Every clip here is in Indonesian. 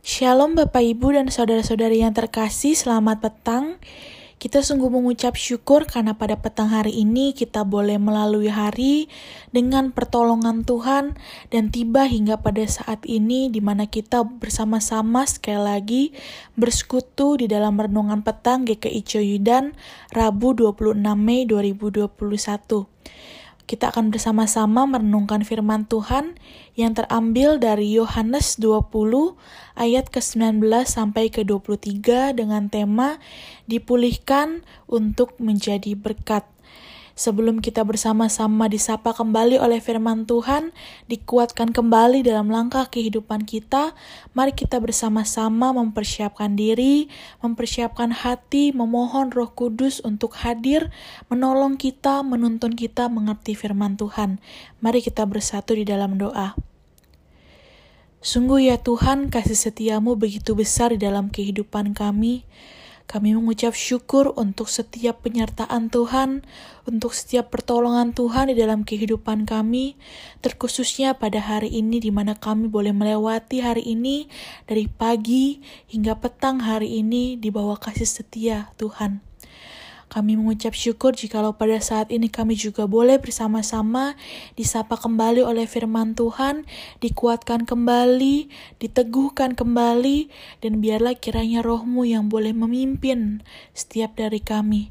Shalom Bapak Ibu dan saudara-saudari yang terkasih, selamat petang. Kita sungguh mengucap syukur karena pada petang hari ini kita boleh melalui hari dengan pertolongan Tuhan dan tiba hingga pada saat ini di mana kita bersama-sama sekali lagi bersekutu di dalam renungan petang GKI Coyudan Rabu 26 Mei 2021. Kita akan bersama-sama merenungkan firman Tuhan yang terambil dari Yohanes 20 ayat ke-19 sampai ke-23 dengan tema dipulihkan untuk menjadi berkat. Sebelum kita bersama-sama disapa kembali oleh firman Tuhan, dikuatkan kembali dalam langkah kehidupan kita, mari kita bersama-sama mempersiapkan diri, mempersiapkan hati, memohon Roh Kudus untuk hadir, menolong kita, menuntun kita mengerti firman Tuhan. Mari kita bersatu di dalam doa. Sungguh ya Tuhan, kasih setiamu begitu besar di dalam kehidupan kami. Kami mengucap syukur untuk setiap penyertaan Tuhan, untuk setiap pertolongan Tuhan di dalam kehidupan kami, terkhususnya pada hari ini di mana kami boleh melewati hari ini dari pagi hingga petang hari ini di bawah kasih setia Tuhan. Kami mengucap syukur jikalau pada saat ini kami juga boleh bersama-sama disapa kembali oleh firman Tuhan, dikuatkan kembali, diteguhkan kembali, dan biarlah kiranya rohmu yang boleh memimpin setiap dari kami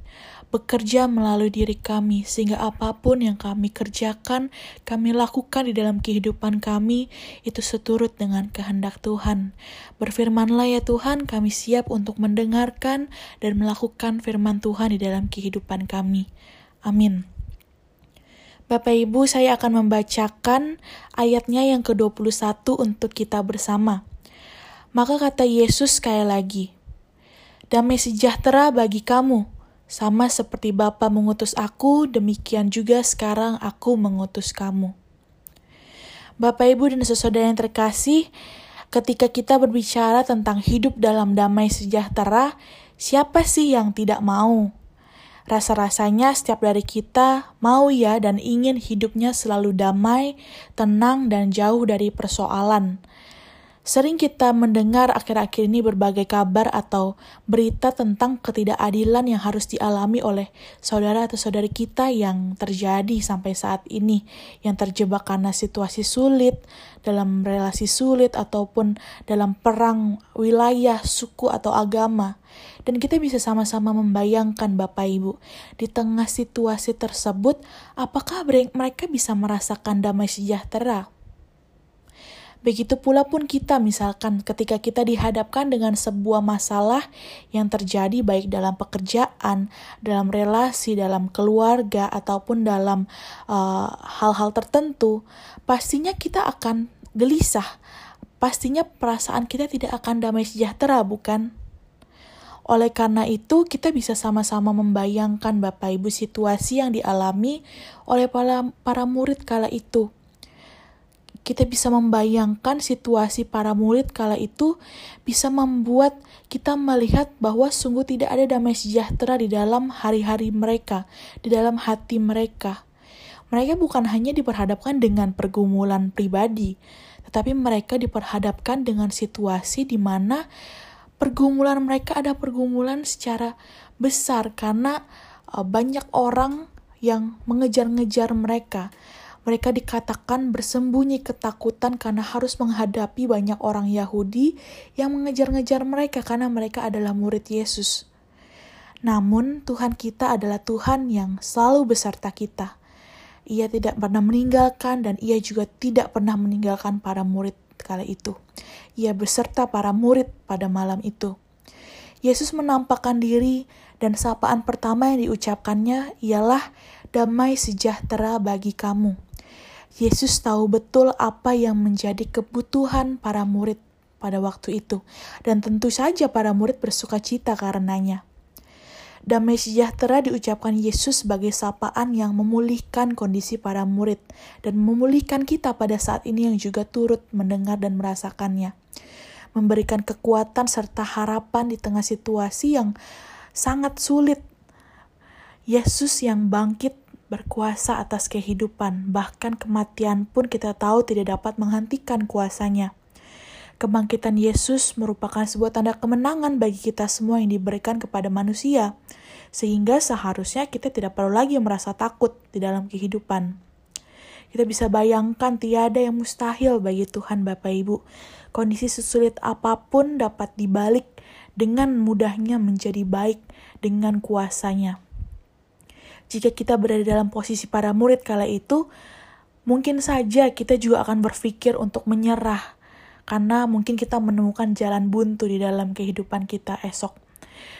bekerja melalui diri kami, sehingga apa pun yang kami kerjakan, kami lakukan di dalam kehidupan kami, itu seturut dengan kehendak Tuhan. Berfirmanlah ya Tuhan, kami siap untuk mendengarkan dan melakukan firman Tuhan di dalam kehidupan kami. Amin. Bapak Ibu, saya akan membacakan ayatnya yang ke-21 untuk kita bersama. Maka kata Yesus sekali lagi, Damai sejahtera bagi kamu, sama seperti Bapa mengutus aku, demikian juga sekarang aku mengutus kamu. Bapak, Ibu, dan saudara yang terkasih, ketika kita berbicara tentang hidup dalam damai sejahtera, siapa sih yang tidak mau? Rasa-rasanya setiap dari kita mau ya dan ingin hidupnya selalu damai, tenang, dan jauh dari persoalan. Sering kita mendengar akhir-akhir ini berbagai kabar atau berita tentang ketidakadilan yang harus dialami oleh saudara atau saudari kita yang terjadi sampai saat ini, yang terjebak karena situasi sulit, dalam relasi sulit, ataupun dalam perang wilayah, suku, atau agama. Dan kita bisa sama-sama membayangkan Bapak Ibu, di tengah situasi tersebut, apakah mereka bisa merasakan damai sejahtera? Begitu pula pun kita misalkan ketika kita dihadapkan dengan sebuah masalah yang terjadi baik dalam pekerjaan, dalam relasi, dalam keluarga ataupun dalam uh, hal-hal uh, tertentu, pastinya kita akan gelisah. Pastinya perasaan kita tidak akan damai sejahtera, bukan? Oleh karena itu, kita bisa sama-sama membayangkan Bapak Ibu situasi yang dialami oleh para, para murid kala itu kita bisa membayangkan situasi para murid kala itu bisa membuat kita melihat bahwa sungguh tidak ada damai sejahtera di dalam hari-hari mereka, di dalam hati mereka. Mereka bukan hanya diperhadapkan dengan pergumulan pribadi, tetapi mereka diperhadapkan dengan situasi di mana pergumulan mereka ada pergumulan secara besar karena uh, banyak orang yang mengejar-ngejar mereka mereka dikatakan bersembunyi ketakutan karena harus menghadapi banyak orang Yahudi yang mengejar-ngejar mereka karena mereka adalah murid Yesus. Namun, Tuhan kita adalah Tuhan yang selalu beserta kita. Ia tidak pernah meninggalkan, dan Ia juga tidak pernah meninggalkan para murid kala itu. Ia beserta para murid pada malam itu. Yesus menampakkan diri, dan sapaan pertama yang diucapkannya ialah "damai sejahtera bagi kamu". Yesus tahu betul apa yang menjadi kebutuhan para murid pada waktu itu, dan tentu saja para murid bersuka cita karenanya. Damai sejahtera diucapkan Yesus sebagai sapaan yang memulihkan kondisi para murid dan memulihkan kita pada saat ini yang juga turut mendengar dan merasakannya. Memberikan kekuatan serta harapan di tengah situasi yang sangat sulit. Yesus yang bangkit berkuasa atas kehidupan, bahkan kematian pun kita tahu tidak dapat menghentikan kuasanya. Kebangkitan Yesus merupakan sebuah tanda kemenangan bagi kita semua yang diberikan kepada manusia, sehingga seharusnya kita tidak perlu lagi merasa takut di dalam kehidupan. Kita bisa bayangkan tiada yang mustahil bagi Tuhan Bapak Ibu. Kondisi sesulit apa pun dapat dibalik dengan mudahnya menjadi baik dengan kuasanya. Jika kita berada dalam posisi para murid kala itu, mungkin saja kita juga akan berpikir untuk menyerah karena mungkin kita menemukan jalan buntu di dalam kehidupan kita esok.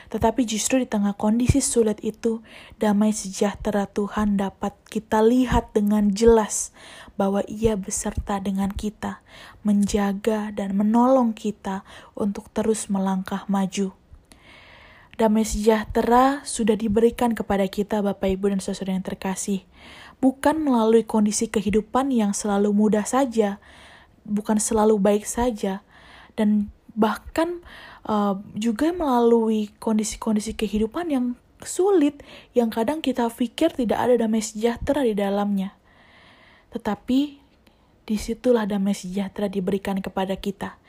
Tetapi justru di tengah kondisi sulit itu, damai sejahtera Tuhan dapat kita lihat dengan jelas bahwa Ia beserta dengan kita, menjaga dan menolong kita untuk terus melangkah maju. Damai sejahtera sudah diberikan kepada kita, Bapak, Ibu, dan saudara yang terkasih, bukan melalui kondisi kehidupan yang selalu mudah saja, bukan selalu baik saja dan bahkan uh, juga melalui kondisi-kondisi kehidupan yang sulit yang kadang kita pikir tidak ada damai sejahtera di dalamnya. Tetapi di situlah damai sejahtera diberikan kepada kita.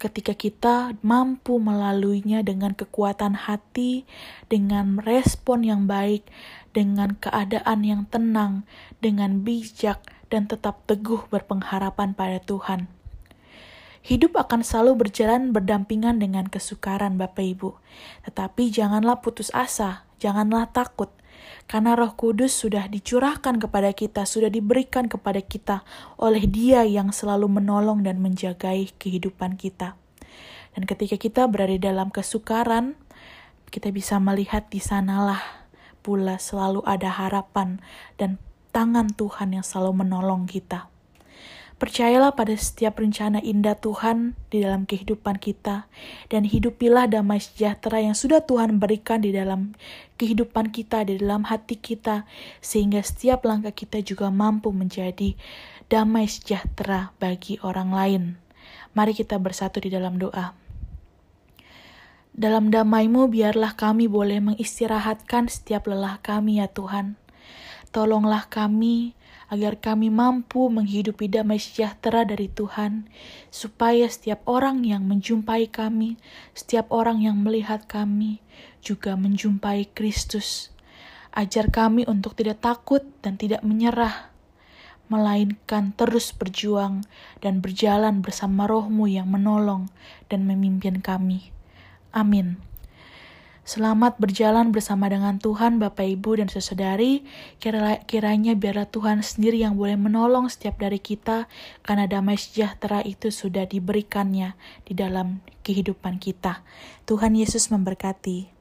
Ketika kita mampu melaluinya dengan kekuatan hati, dengan respon yang baik, dengan keadaan yang tenang, dengan bijak, dan tetap teguh berpengharapan pada Tuhan. Hidup akan selalu berjalan berdampingan dengan kesukaran Bapak Ibu. Tetapi janganlah putus asa, janganlah takut. Karena roh kudus sudah dicurahkan kepada kita, sudah diberikan kepada kita oleh dia yang selalu menolong dan menjagai kehidupan kita. Dan ketika kita berada dalam kesukaran, kita bisa melihat di sanalah pula selalu ada harapan dan tangan Tuhan yang selalu menolong kita. Percayalah pada setiap rencana indah Tuhan di dalam kehidupan kita, dan hidupilah damai sejahtera yang sudah Tuhan berikan di dalam kehidupan kita, di dalam hati kita, sehingga setiap langkah kita juga mampu menjadi damai sejahtera bagi orang lain. Mari kita bersatu di dalam doa. Dalam damaimu biarlah kami boleh mengistirahatkan setiap lelah kami ya Tuhan. Tolonglah kami agar kami mampu menghidupi damai sejahtera dari Tuhan, supaya setiap orang yang menjumpai kami, setiap orang yang melihat kami, juga menjumpai Kristus. Ajar kami untuk tidak takut dan tidak menyerah, melainkan terus berjuang dan berjalan bersama rohmu yang menolong dan memimpin kami. Amin. Selamat berjalan bersama dengan Tuhan, Bapak, Ibu, dan sesedari. Kiranya biarlah Tuhan sendiri yang boleh menolong setiap dari kita, karena damai sejahtera itu sudah diberikannya di dalam kehidupan kita. Tuhan Yesus memberkati.